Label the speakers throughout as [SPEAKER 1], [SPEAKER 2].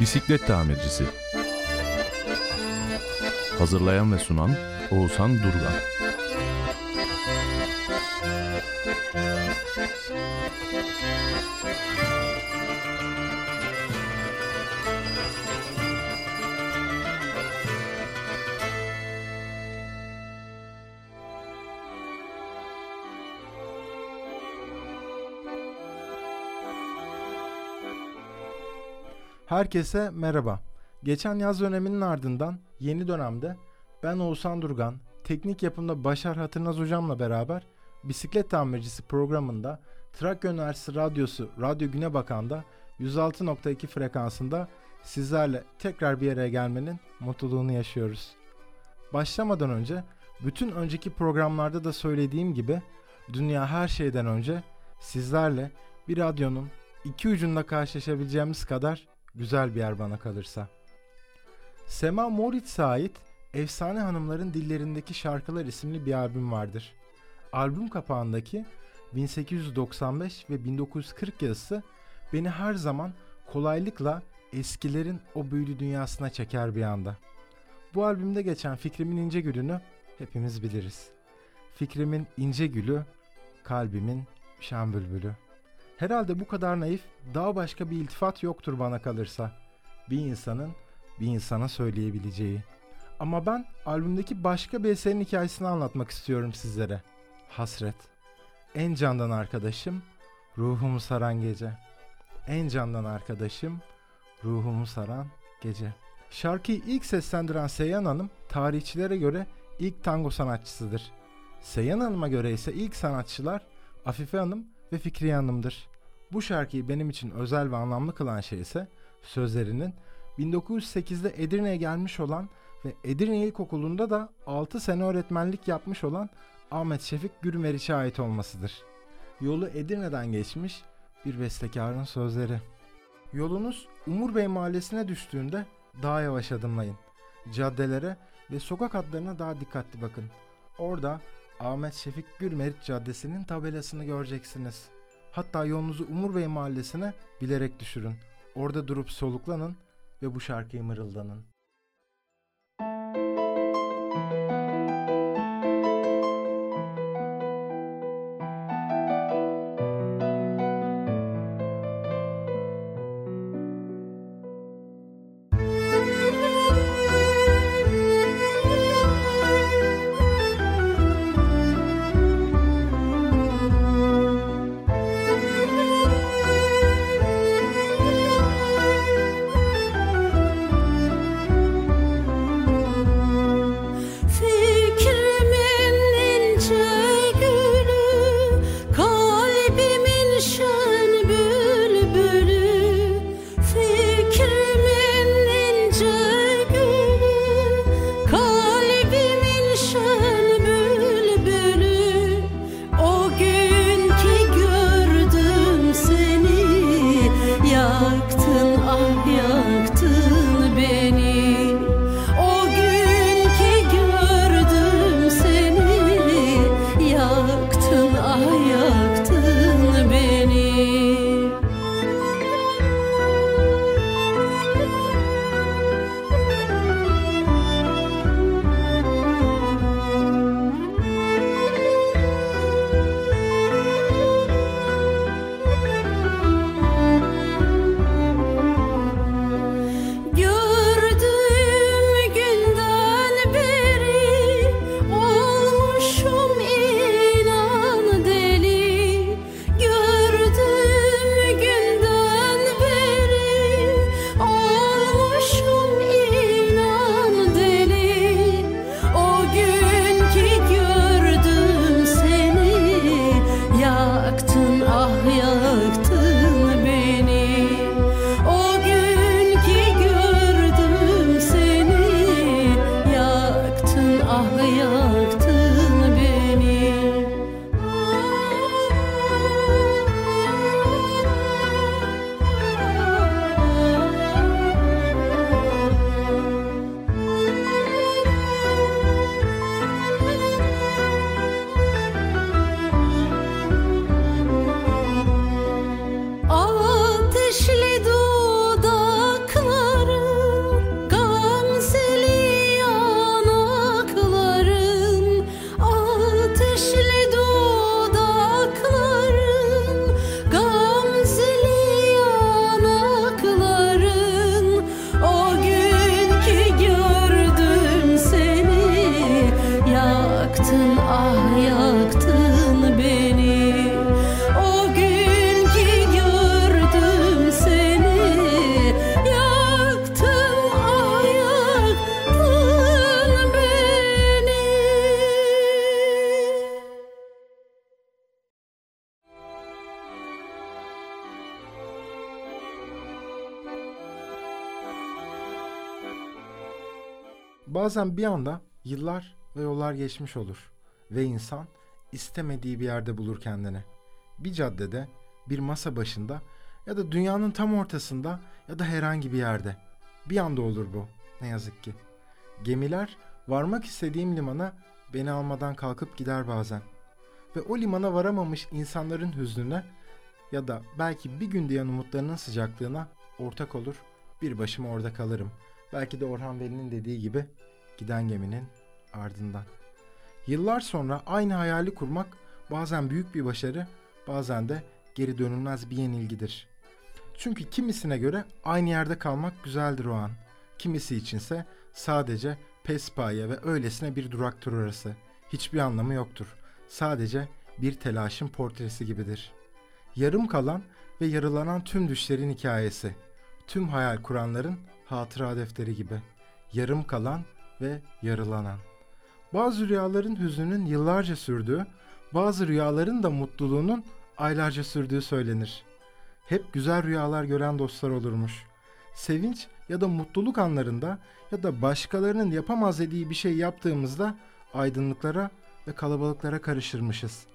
[SPEAKER 1] Bisiklet tamircisi. Hazırlayan ve sunan Oğuzhan Durgan
[SPEAKER 2] Herkese merhaba. Geçen yaz döneminin ardından yeni dönemde ben Oğuzhan Durgan, teknik yapımda Başar Hatırnaz hocamla beraber bisiklet tamircisi programında Trakya Üniversitesi Radyosu Radyo Güne Bakan'da 106.2 frekansında sizlerle tekrar bir araya gelmenin mutluluğunu yaşıyoruz. Başlamadan önce bütün önceki programlarda da söylediğim gibi dünya her şeyden önce sizlerle bir radyonun iki ucunda karşılaşabileceğimiz kadar güzel bir yer bana kalırsa. Sema Moritz'e ait Efsane Hanımların Dillerindeki Şarkılar isimli bir albüm vardır. Albüm kapağındaki 1895 ve 1940 yazısı beni her zaman kolaylıkla eskilerin o büyülü dünyasına çeker bir anda. Bu albümde geçen Fikrimin ince gülünü hepimiz biliriz. Fikrimin ince gülü, kalbimin şan bülbülü. Herhalde bu kadar naif, daha başka bir iltifat yoktur bana kalırsa. Bir insanın bir insana söyleyebileceği. Ama ben albümdeki başka bir eserin hikayesini anlatmak istiyorum sizlere. Hasret. En candan arkadaşım, ruhumu saran gece. En candan arkadaşım, ruhumu saran gece. Şarkıyı ilk seslendiren Seyhan Hanım, tarihçilere göre ilk tango sanatçısıdır. Seyhan Hanım'a göre ise ilk sanatçılar Afife Hanım ve Fikriye Hanım'dır. Bu şarkıyı benim için özel ve anlamlı kılan şey ise sözlerinin 1908'de Edirne'ye gelmiş olan ve Edirne İlkokulu'nda da 6 sene öğretmenlik yapmış olan Ahmet Şefik Gürmeriç'e ait olmasıdır. Yolu Edirne'den geçmiş bir bestekarın sözleri. Yolunuz Umur Bey mahallesine düştüğünde daha yavaş adımlayın. Caddelere ve sokak adlarına daha dikkatli bakın. Orada Ahmet Şefik Gürmeriç Caddesi'nin tabelasını göreceksiniz.'' Hatta yolunuzu Umur Bey mahallesine bilerek düşürün. Orada durup soluklanın ve bu şarkıyı mırıldanın. Bazen bir anda yıllar ve yollar geçmiş olur ve insan istemediği bir yerde bulur kendini. Bir caddede, bir masa başında ya da dünyanın tam ortasında ya da herhangi bir yerde. Bir anda olur bu ne yazık ki. Gemiler varmak istediğim limana beni almadan kalkıp gider bazen. Ve o limana varamamış insanların hüznüne ya da belki bir gün diyen umutlarının sıcaklığına ortak olur. Bir başıma orada kalırım. Belki de Orhan Veli'nin dediği gibi giden geminin ardından. Yıllar sonra aynı hayali kurmak bazen büyük bir başarı, bazen de geri dönülmez bir yenilgidir. Çünkü kimisine göre aynı yerde kalmak güzeldir o an. Kimisi içinse sadece pespaye ve öylesine bir duraktır orası. Hiçbir anlamı yoktur. Sadece bir telaşın portresi gibidir. Yarım kalan ve yarılanan tüm düşlerin hikayesi. Tüm hayal kuranların hatıra defteri gibi. Yarım kalan ve yarılanan. Bazı rüyaların hüznünün yıllarca sürdüğü, bazı rüyaların da mutluluğunun aylarca sürdüğü söylenir. Hep güzel rüyalar gören dostlar olurmuş. Sevinç ya da mutluluk anlarında ya da başkalarının yapamaz dediği bir şey yaptığımızda aydınlıklara ve kalabalıklara karışırmışız.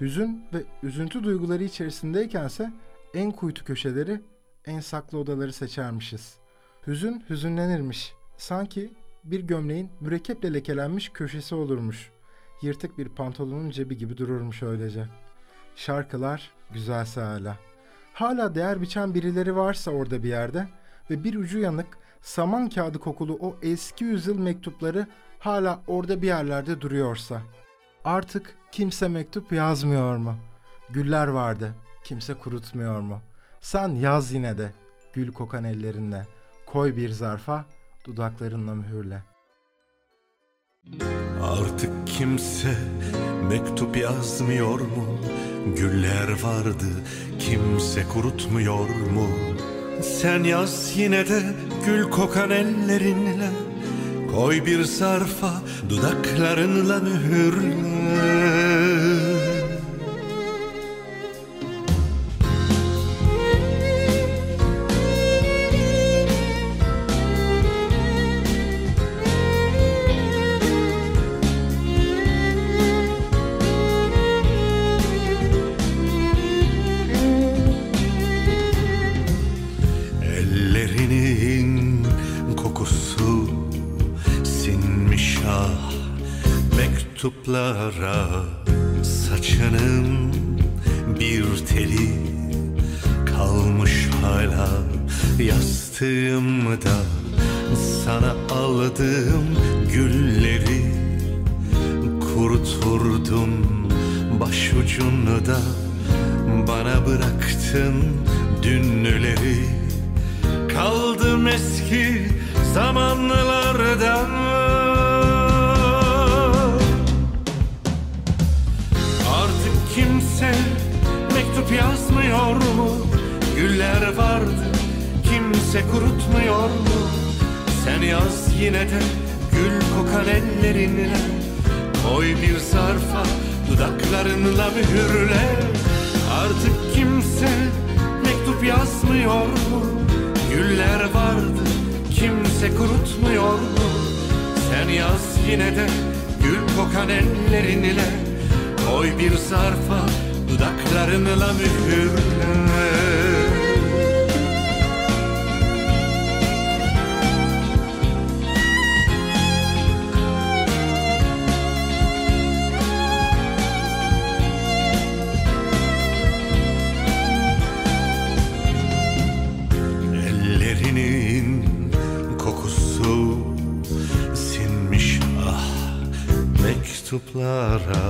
[SPEAKER 2] Hüzün ve üzüntü duyguları içerisindeykense en kuytu köşeleri, en saklı odaları seçermişiz. Hüzün hüzünlenirmiş. Sanki bir gömleğin mürekkeple lekelenmiş köşesi olurmuş. Yırtık bir pantolonun cebi gibi dururmuş öylece. Şarkılar güzelse hala. Hala değer biçen birileri varsa orada bir yerde ve bir ucu yanık saman kağıdı kokulu o eski yüzyıl mektupları hala orada bir yerlerde duruyorsa. Artık kimse mektup yazmıyor mu? Güller vardı, kimse kurutmuyor mu? Sen yaz yine de, gül kokan ellerinle. Koy bir zarfa, dudaklarınla mühürle.
[SPEAKER 3] Artık kimse mektup yazmıyor mu? Güller vardı kimse kurutmuyor mu? Sen yaz yine de gül kokan ellerinle Koy bir zarfa dudaklarınla mühürle kimse mektup yazmıyor mu? Güller vardı kimse kurutmuyor mu? Sen yaz yine de gül kokan ellerinle Koy bir zarfa dudaklarınla mühürle Artık kimse mektup yazmıyor mu? Güller vardı kimse kurutmuyor mu? Sen yaz yine de gül kokan ellerinle Koy bir zarfa dudaklarınla mühürle Ellerinin kokusu sinmiş ah mektuplara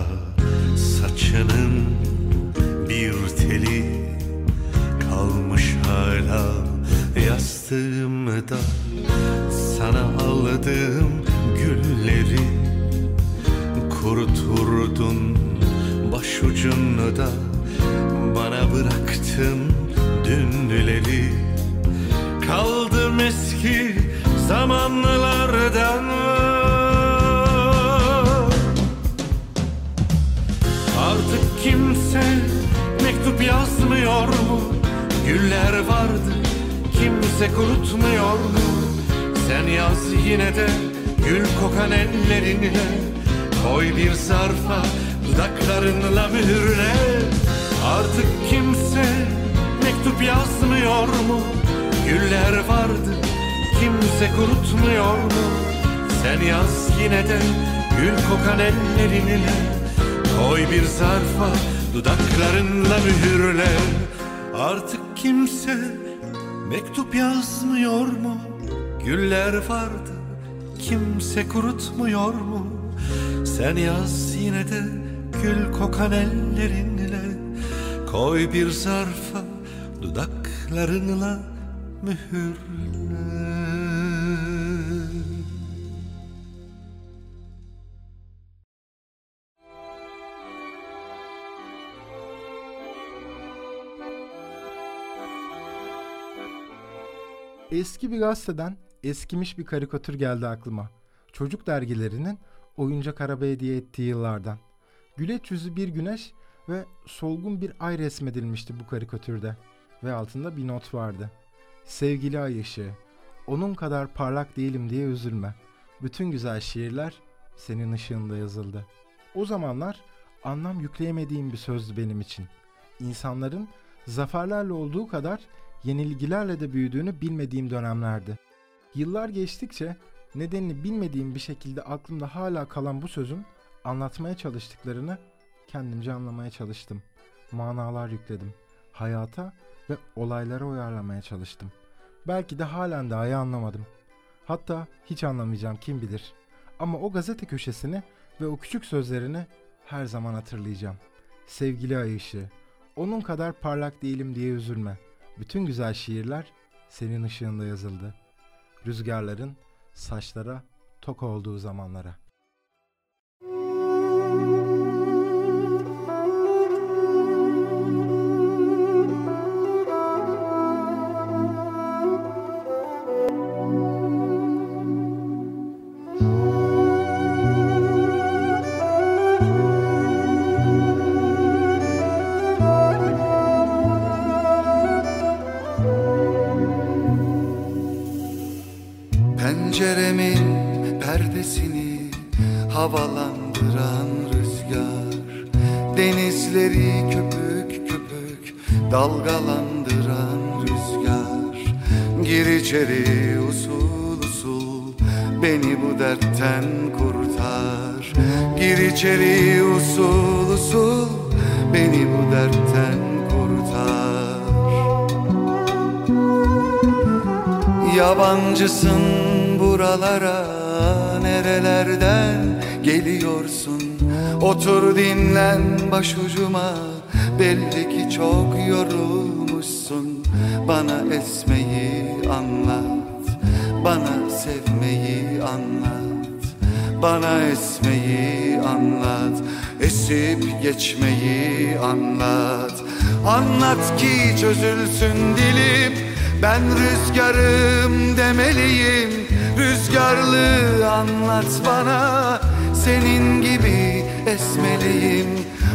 [SPEAKER 3] dünleri Kaldım eski zamanlardan Artık kimse mektup yazmıyor mu? Güller vardı kimse kurutmuyor mu? Sen yaz yine de Gül kokan ellerinle Koy bir zarfa Dudaklarınla mühürle Artık kimse Mektup yazmıyor mu? Güller vardı Kimse kurutmuyor mu? Sen yaz yine de Gül kokan ellerinle Koy bir zarfa Dudaklarınla mühürle. Artık kimse Mektup yazmıyor mu? Güller vardı Kimse kurutmuyor mu? Sen yaz yine de Gül kokan ellerinle Koy bir zarfa Dudaklarınla mühürle
[SPEAKER 2] Eski bir gazeteden eskimiş bir karikatür geldi aklıma. Çocuk dergilerinin oyuncak araba hediye ettiği yıllardan. Güleç yüzü bir güneş ve solgun bir ay resmedilmişti bu karikatürde. Ve altında bir not vardı. Sevgili ay ışığı, onun kadar parlak değilim diye üzülme. Bütün güzel şiirler senin ışığında yazıldı. O zamanlar anlam yükleyemediğim bir sözdü benim için. İnsanların zaferlerle olduğu kadar yenilgilerle de büyüdüğünü bilmediğim dönemlerdi. Yıllar geçtikçe nedenini bilmediğim bir şekilde aklımda hala kalan bu sözün anlatmaya çalıştıklarını kendimce anlamaya çalıştım. Manalar yükledim. Hayata ve olaylara uyarlamaya çalıştım. Belki de halen daha anlamadım. Hatta hiç anlamayacağım kim bilir. Ama o gazete köşesini ve o küçük sözlerini her zaman hatırlayacağım. Sevgili ay ışığı, onun kadar parlak değilim diye üzülme. Bütün güzel şiirler senin ışığında yazıldı. Rüzgarların saçlara tok olduğu zamanlara.
[SPEAKER 4] Dalgalandıran rüzgar. Gir içeri usul usul beni bu dertten kurtar. Gir içeri usul usul beni bu dertten kurtar. Yabancısın buralara nerelerden geliyorsun? Otur dinlen başucuma belli ki çok yorulmuşsun. Bana esmeyi anlat bana sevmeyi anlat Bana esmeyi anlat esip geçmeyi anlat. Anlat ki çözülsün dilim ben rüzgarım demeliyim. Rüzgarlı anlat bana Senin gibi esmeliyim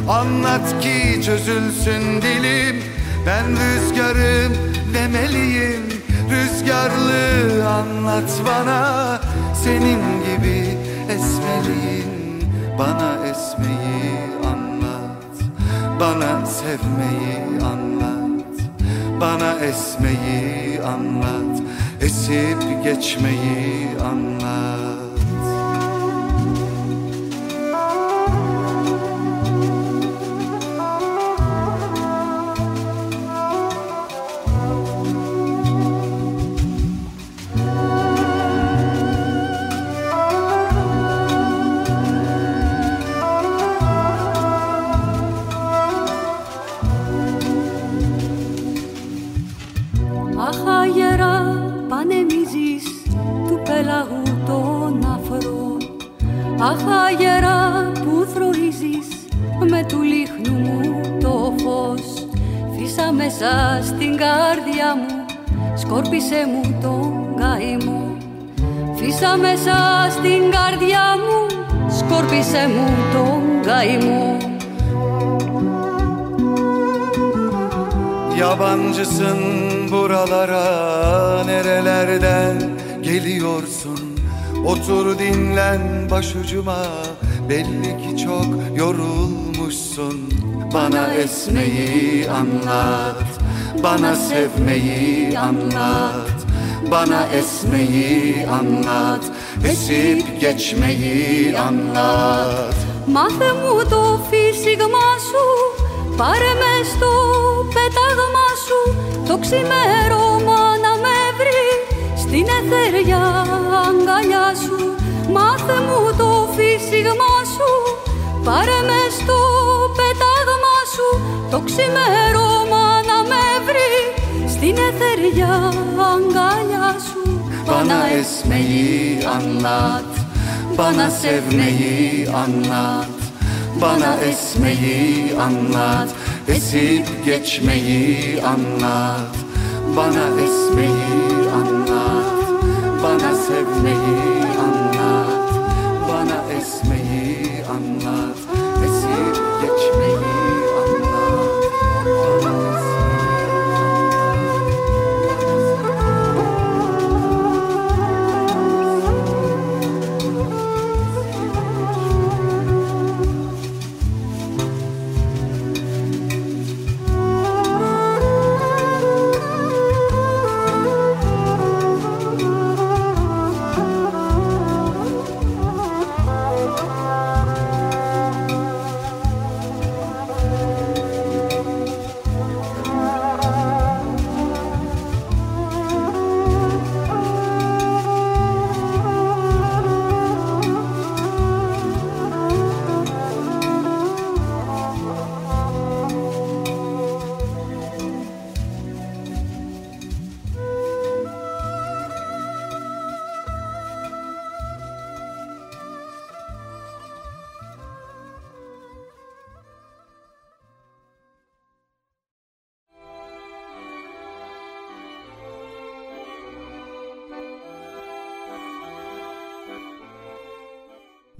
[SPEAKER 4] Anlat ki çözülsün dilim. Ben rüzgarım demeliyim. Rüzgarlı anlat bana. Senin gibi esmeliyim. Bana esmeyi anlat. Bana sevmeyi anlat. Bana esmeyi anlat. Esip geçmeyi anlat
[SPEAKER 5] Αχ αγερά που θροίζεις με του λίχνου μου το φως. Φύσα μέσα στην καρδιά μου σκόρπισε μου τον καημό. Φύσα μέσα στην καρδιά μου σκόρπισε μου τον καημό.
[SPEAKER 4] Yabancısın buralara nerelerden geliyorsun Otur dinlen başucuma Belli ki çok yorulmuşsun Bana esmeyi anlat Bana sevmeyi anlat Bana esmeyi anlat Esip geçmeyi anlat
[SPEAKER 5] Μάθε μου το φύσιγμα σου Πάρε με στο πέταγμα σου Το ξημέρωμα να με βρει Στην εθεριά αγκαλιά σου. Μάθε μου το φύσιγμα σου. Πάρε μες στο πέταγμα σου. Το ξημέρωμα να με βρει. Στην εθεριά αγκαλιά σου.
[SPEAKER 4] Bana esmeyi anlat Bana sevmeyi anlat Bana esmeyi anlat Esip geçmeyi anlat Bana esmeyi anlat Bana sevmeyi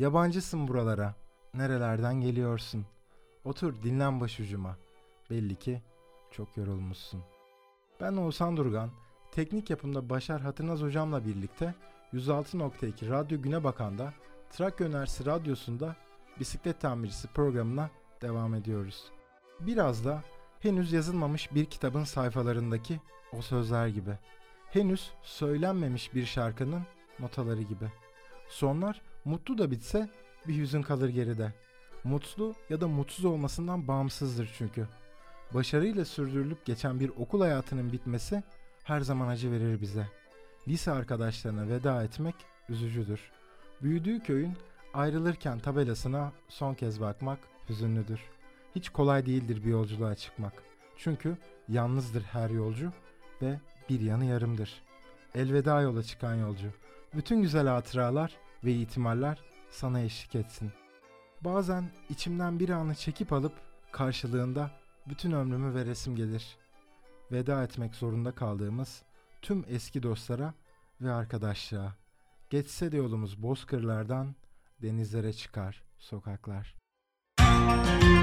[SPEAKER 2] Yabancısın buralara. Nerelerden geliyorsun? Otur dinlen başucuma. Belli ki çok yorulmuşsun. Ben Oğuzhan Durgan. Teknik yapımda Başar Hatırnaz hocamla birlikte 106.2 Radyo Güne Bakan'da Trakya Üniversitesi Radyosu'nda bisiklet tamircisi programına devam ediyoruz. Biraz da henüz yazılmamış bir kitabın sayfalarındaki o sözler gibi. Henüz söylenmemiş bir şarkının notaları gibi. Sonlar mutlu da bitse bir hüzün kalır geride. Mutlu ya da mutsuz olmasından bağımsızdır çünkü. Başarıyla sürdürülüp geçen bir okul hayatının bitmesi her zaman acı verir bize. Lise arkadaşlarına veda etmek üzücüdür. Büyüdüğü köyün ayrılırken tabelasına son kez bakmak hüzünlüdür. Hiç kolay değildir bir yolculuğa çıkmak. Çünkü yalnızdır her yolcu ve bir yanı yarımdır. Elveda yola çıkan yolcu. Bütün güzel hatıralar ve ihtimaller sana eşlik etsin. Bazen içimden bir anı çekip alıp karşılığında bütün ömrümü veresim gelir. Veda etmek zorunda kaldığımız tüm eski dostlara ve arkadaşlığa. Geçse de yolumuz bozkırlardan denizlere çıkar sokaklar.
[SPEAKER 6] Bak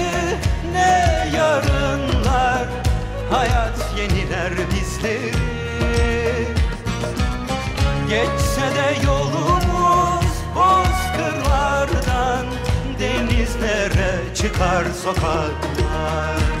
[SPEAKER 6] ne yarınlar Hayat yeniler bizleri Geçse de yolumuz bozkırlardan Denizlere çıkar sokaklar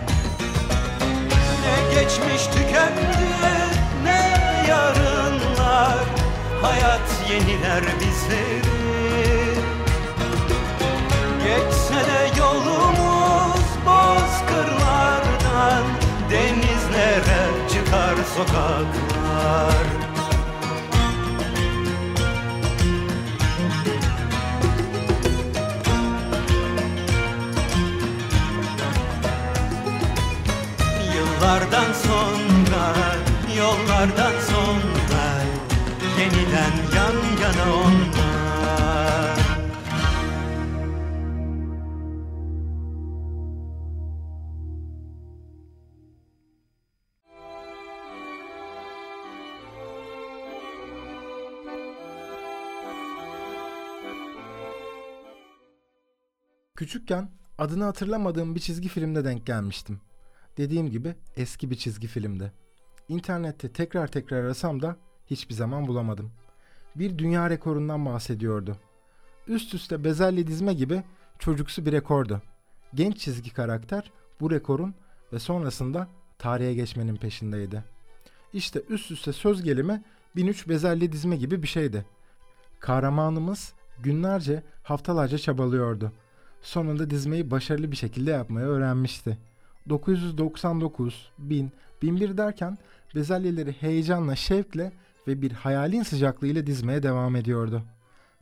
[SPEAKER 6] geçmiş tükendi, ne yarınlar Hayat yeniler bizleri. Geçse de yolumuz bozkırlardan Denizlere çıkar sokaklar Yıllardan sonra, yollardan sonra Yeniden yan yana onlar
[SPEAKER 2] Küçükken adını hatırlamadığım bir çizgi filmde denk gelmiştim. Dediğim gibi eski bir çizgi filmdi. İnternette tekrar tekrar arasam da hiçbir zaman bulamadım. Bir dünya rekorundan bahsediyordu. Üst üste bezelye dizme gibi çocuksu bir rekordu. Genç çizgi karakter bu rekorun ve sonrasında tarihe geçmenin peşindeydi. İşte üst üste söz gelimi 1003 bezelye dizme gibi bir şeydi. Kahramanımız günlerce, haftalarca çabalıyordu. Sonunda dizmeyi başarılı bir şekilde yapmayı öğrenmişti. 999, 1000, 1001 derken bezelyeleri heyecanla, şevkle ve bir hayalin sıcaklığıyla dizmeye devam ediyordu.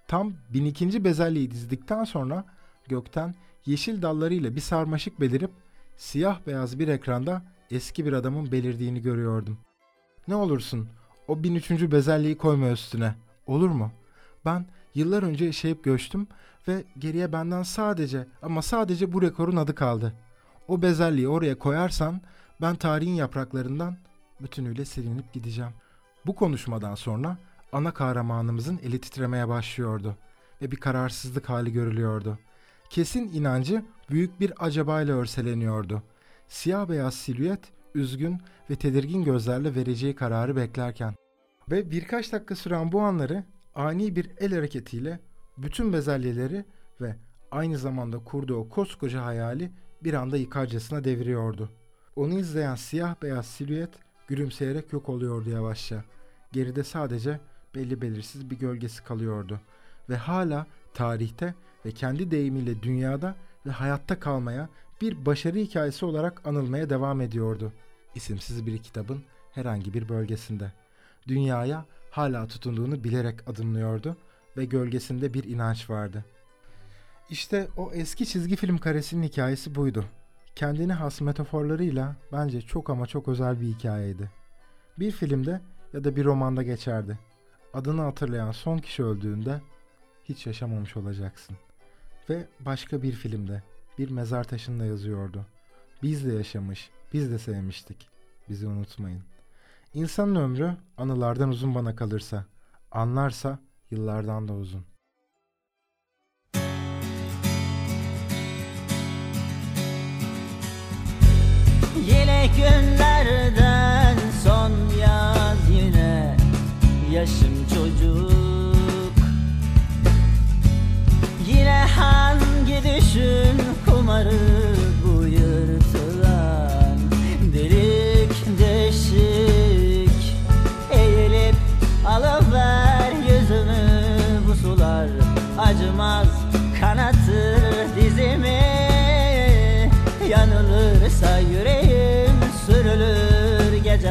[SPEAKER 2] Tam 1002. bezelyeyi dizdikten sonra gökten yeşil dallarıyla bir sarmaşık belirip siyah beyaz bir ekranda eski bir adamın belirdiğini görüyordum. Ne olursun o 1003. bezelyeyi koyma üstüne. Olur mu? Ben yıllar önce yaşayıp göçtüm ve geriye benden sadece ama sadece bu rekorun adı kaldı. O bezelyeyi oraya koyarsan ben tarihin yapraklarından bütünüyle silinip gideceğim. Bu konuşmadan sonra ana kahramanımızın eli titremeye başlıyordu ve bir kararsızlık hali görülüyordu. Kesin inancı büyük bir acabayla örseleniyordu. Siyah beyaz silüet üzgün ve tedirgin gözlerle vereceği kararı beklerken. Ve birkaç dakika süren bu anları ani bir el hareketiyle bütün bezelyeleri ve aynı zamanda kurduğu koskoca hayali bir anda yıkarcasına deviriyordu. Onu izleyen siyah beyaz silüet gülümseyerek yok oluyordu yavaşça. Geride sadece belli belirsiz bir gölgesi kalıyordu. Ve hala tarihte ve kendi deyimiyle dünyada ve hayatta kalmaya bir başarı hikayesi olarak anılmaya devam ediyordu. İsimsiz bir kitabın herhangi bir bölgesinde. Dünyaya hala tutunduğunu bilerek adımlıyordu ve gölgesinde bir inanç vardı. İşte o eski çizgi film karesinin hikayesi buydu. Kendine has metaforlarıyla bence çok ama çok özel bir hikayeydi. Bir filmde ya da bir romanda geçerdi. Adını hatırlayan son kişi öldüğünde hiç yaşamamış olacaksın. Ve başka bir filmde bir mezar taşında yazıyordu. Biz de yaşamış, biz de sevmiştik. Bizi unutmayın. İnsanın ömrü anılardan uzun bana kalırsa, anlarsa yıllardan da uzun.
[SPEAKER 7] Günlerden son yaz yine yaşım çocuk. Yine hangi düşün kumarı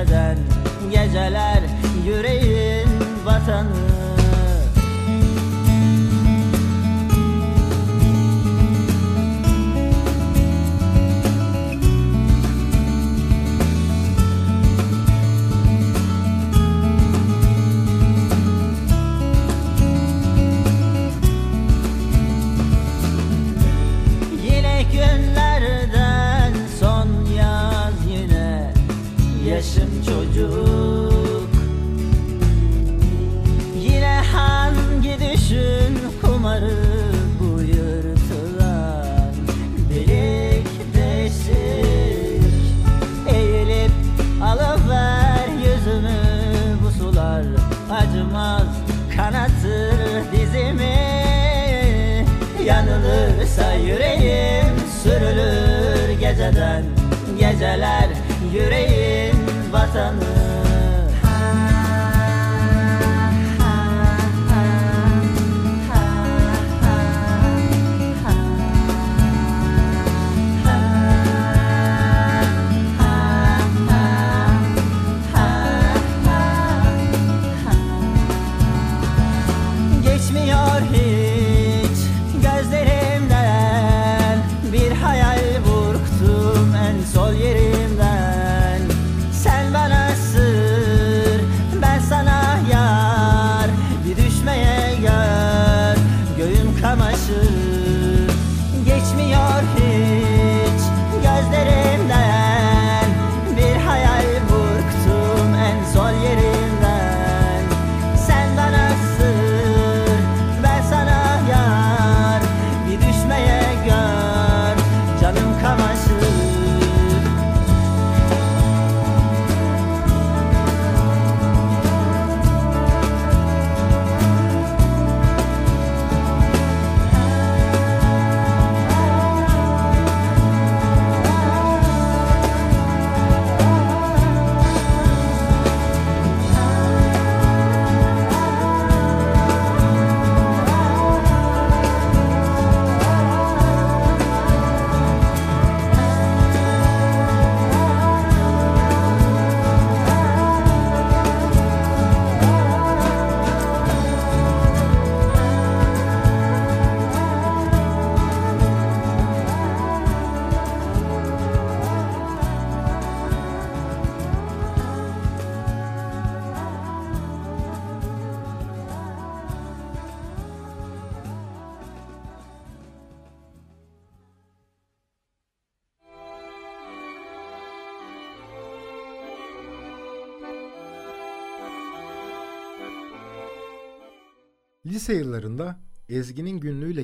[SPEAKER 7] dan geceden Geceler yüreğin vatanı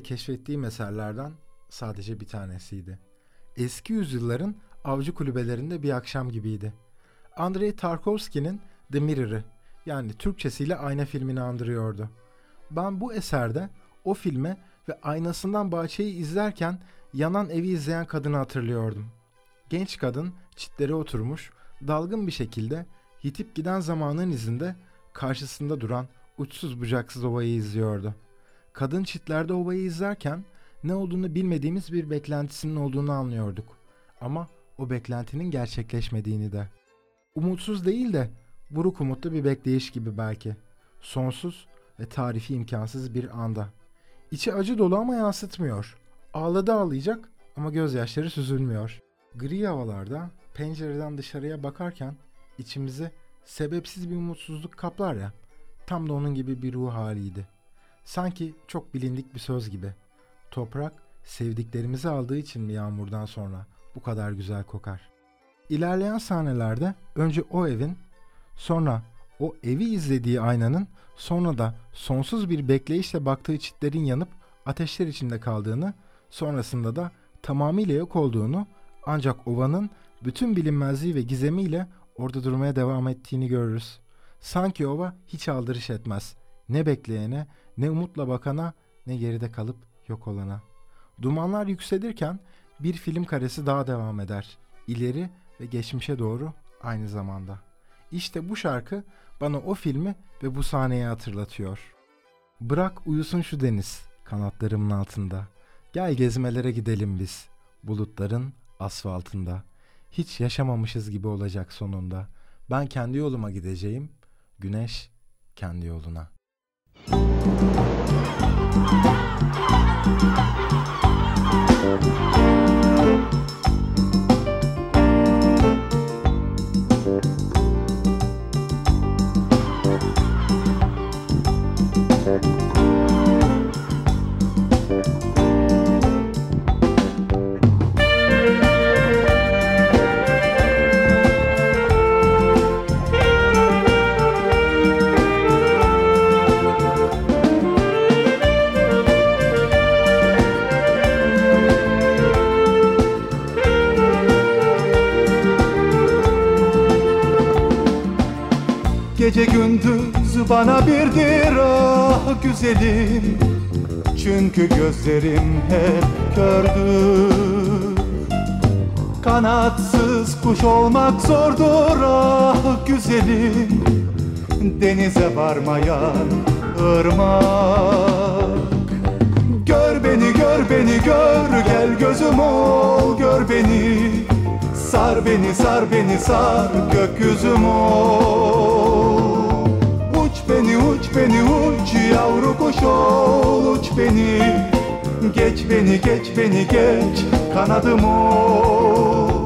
[SPEAKER 2] Ezgi'nin günlüğüyle keşfettiği eserlerden sadece bir tanesiydi. Eski yüzyılların avcı kulübelerinde bir akşam gibiydi. Andrei Tarkovski'nin The Mirror'ı yani Türkçesiyle Ayna filmini andırıyordu. Ben bu eserde o filme ve aynasından bahçeyi izlerken yanan evi izleyen kadını hatırlıyordum. Genç kadın çitlere oturmuş, dalgın bir şekilde yitip giden zamanın izinde karşısında duran uçsuz bucaksız ovayı izliyordu. Kadın çitlerde ovayı izlerken ne olduğunu bilmediğimiz bir beklentisinin olduğunu anlıyorduk. Ama o beklentinin gerçekleşmediğini de. Umutsuz değil de buruk umutlu bir bekleyiş gibi belki. Sonsuz ve tarifi imkansız bir anda. İçi acı dolu ama yansıtmıyor. Ağladı ağlayacak ama gözyaşları süzülmüyor. Gri havalarda pencereden dışarıya bakarken içimizi sebepsiz bir umutsuzluk kaplar ya. Tam da onun gibi bir ruh haliydi. Sanki çok bilindik bir söz gibi. Toprak sevdiklerimizi aldığı için mi yağmurdan sonra bu kadar güzel kokar? İlerleyen sahnelerde önce o evin, sonra o evi izlediği aynanın, sonra da sonsuz bir bekleyişle baktığı çitlerin yanıp ateşler içinde kaldığını, sonrasında da tamamıyla yok olduğunu ancak ovanın bütün bilinmezliği ve gizemiyle orada durmaya devam ettiğini görürüz. Sanki ova hiç aldırış etmez. Ne bekleyene, ne umutla bakana, ne geride kalıp yok olana. Dumanlar yükselirken bir film karesi daha devam eder. İleri ve geçmişe doğru aynı zamanda. İşte bu şarkı bana o filmi ve bu sahneyi hatırlatıyor. Bırak uyusun şu deniz kanatlarımın altında. Gel gezmelere gidelim biz bulutların asfaltında. Hiç yaşamamışız gibi olacak sonunda. Ben kendi yoluma gideceğim. Güneş kendi yoluna. Thank you.
[SPEAKER 3] Gece gündüz bana birdir ah güzelim. Çünkü gözlerim hep kördür. Kanatsız kuş olmak zordur ah güzelim. Denize varmayan ırmak. Gör beni gör beni gör. Gel gözüm ol gör beni. Sar beni sar beni sar gökyüzüm ol beni uç yavru kuş ol uç beni. Geç beni geç beni geç kanadım ol.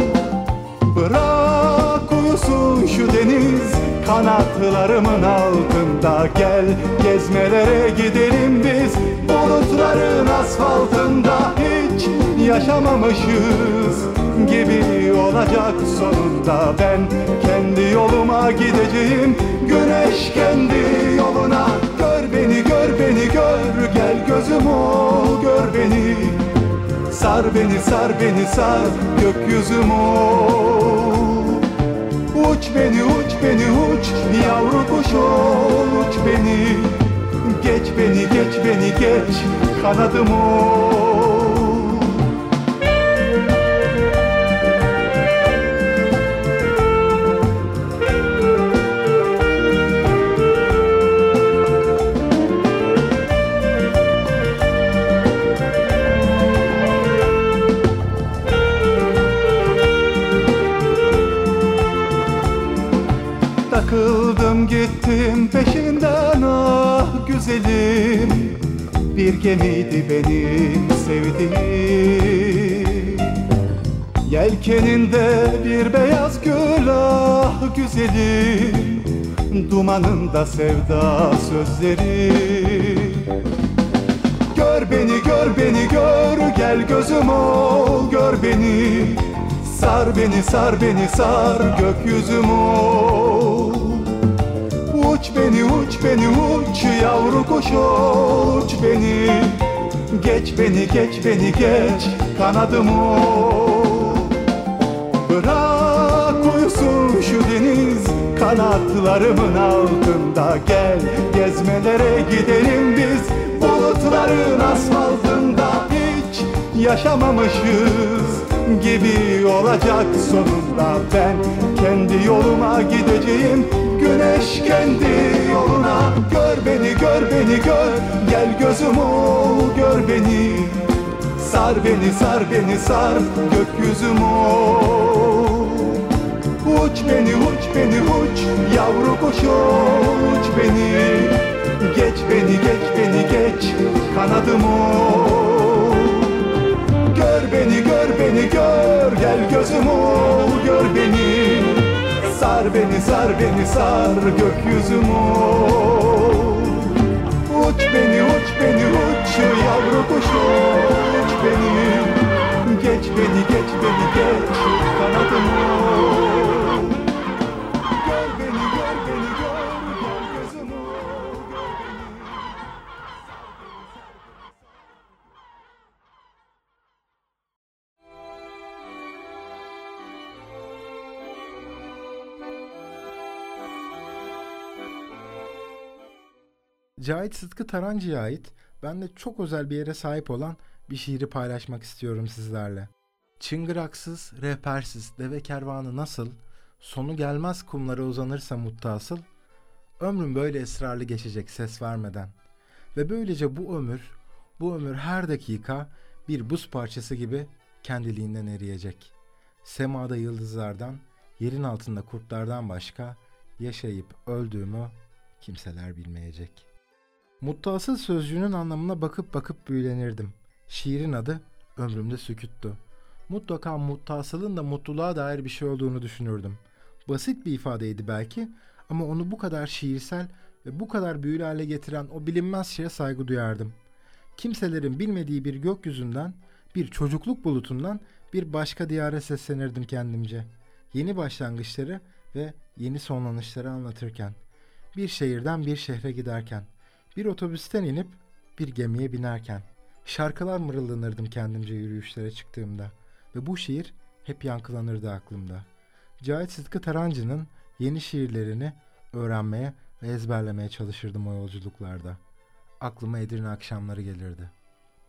[SPEAKER 3] Bırak uyusun şu deniz kanatlarımın altında Gel. Gezmelere gidelim biz bulutların asfaltında Hiç yaşamamışız gibi olacak sonunda. Ben kendi yoluma gideceğim güneş kendi yoluna. Gör beni gör beni gör. Gel gözüm ol gör beni. Sar beni sar beni sar. Gökyüzüm ol. Uç beni uç beni uç. Yavru kuş ol uç beni. Geç beni geç beni geç. Kanadım ol Gemiydi benim sevdiğim. Yelkeninde bir beyaz gül ah güzelim Dumanında sevda sözleri. Gör beni gör beni gör gel gözüm ol gör beni. Sar beni sar beni sar gökyüzüm ol uç beni uç yavru kuş uç beni. Geç beni geç beni geç kanadım ol Bırak uyusun şu deniz kanatlarımın altında. Gel gezmelere gidelim biz bulutların asfaltında. Hiç yaşamamışız gibi olacak sonunda Ben kendi yoluma gideceğim. Güneş kendi yoluna Gör beni gör beni gör. Gel gözüm ol gör beni. Sar beni sar beni sar gökyüzüm ol. Uç beni uç beni uç. Yavru kuş ol, uç beni. Geç beni geç beni geç. Kanadım ol Gör beni gör beni gör. Gel gözüm ol gör beni. Sar beni sar beni sar gökyüzüm ol. Uç beni uç beni uç yavru kuş uç beni Geç beni geç beni geç kanadım ol
[SPEAKER 2] Cahit Sıtkı Tarancı'ya ait ben de çok özel bir yere sahip olan bir şiiri paylaşmak istiyorum sizlerle. Çıngıraksız, rehbersiz deve kervanı nasıl, sonu gelmez kumlara uzanırsa muttasıl, ömrüm böyle esrarlı geçecek ses vermeden. Ve böylece bu ömür, bu ömür her dakika bir buz parçası gibi kendiliğinden eriyecek. Semada yıldızlardan, yerin altında kurtlardan başka yaşayıp öldüğümü kimseler bilmeyecek.'' Muttasıl sözcüğünün anlamına bakıp bakıp büyülenirdim. Şiirin adı ömrümde süküttü. Mutlaka muttasılın da mutluluğa dair bir şey olduğunu düşünürdüm. Basit bir ifadeydi belki ama onu bu kadar şiirsel ve bu kadar büyülü hale getiren o bilinmez şeye saygı duyardım. Kimselerin bilmediği bir gökyüzünden, bir çocukluk bulutundan bir başka diyara seslenirdim kendimce. Yeni başlangıçları ve yeni sonlanışları anlatırken. Bir şehirden bir şehre giderken. Bir otobüsten inip bir gemiye binerken şarkılar mırıldanırdım kendimce yürüyüşlere çıktığımda ve bu şiir hep yankılanırdı aklımda. Cahit Sıtkı Tarancı'nın yeni şiirlerini öğrenmeye ve ezberlemeye çalışırdım o yolculuklarda. Aklıma Edirne akşamları gelirdi.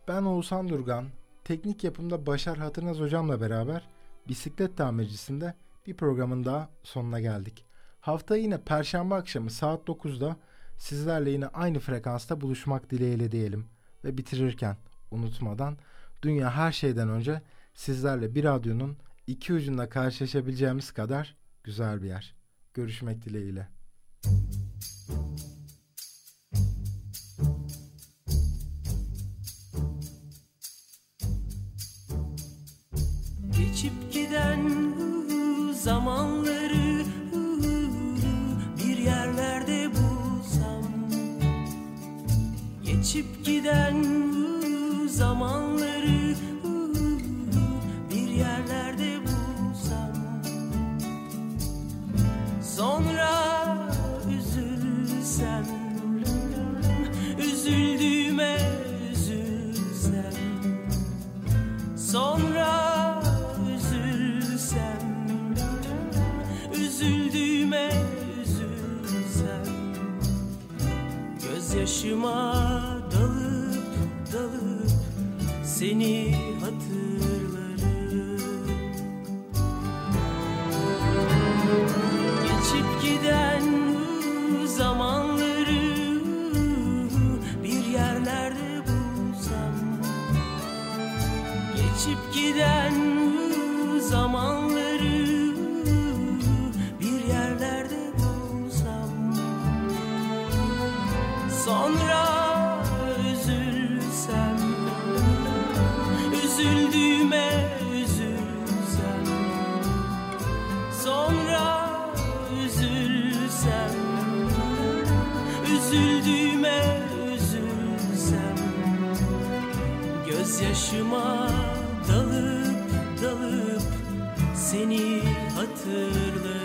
[SPEAKER 2] Ben Oğuzhan Durgan, teknik yapımda Başar Hatırnaz hocamla beraber bisiklet tamircisinde bir programın daha sonuna geldik. Hafta yine perşembe akşamı saat 9'da sizlerle yine aynı frekansta buluşmak dileğiyle diyelim. Ve bitirirken unutmadan dünya her şeyden önce sizlerle bir radyonun iki ucunda karşılaşabileceğimiz kadar güzel bir yer. Görüşmek dileğiyle.
[SPEAKER 8] Geçip Then. Giden zamanları bir yerlerde bulsam. Sonra üzülsem Üzüldüğüme üzülsem. Sonra üzülsem Üzüldüğüme üzülsem. Gözyaşıma dalıp seni hatırlarım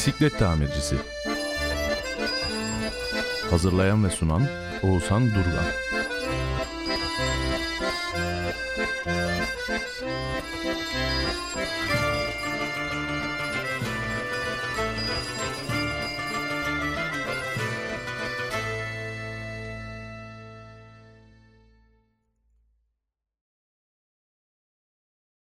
[SPEAKER 1] Bisiklet tamircisi. Hazırlayan ve sunan Oğuzhan Durgan.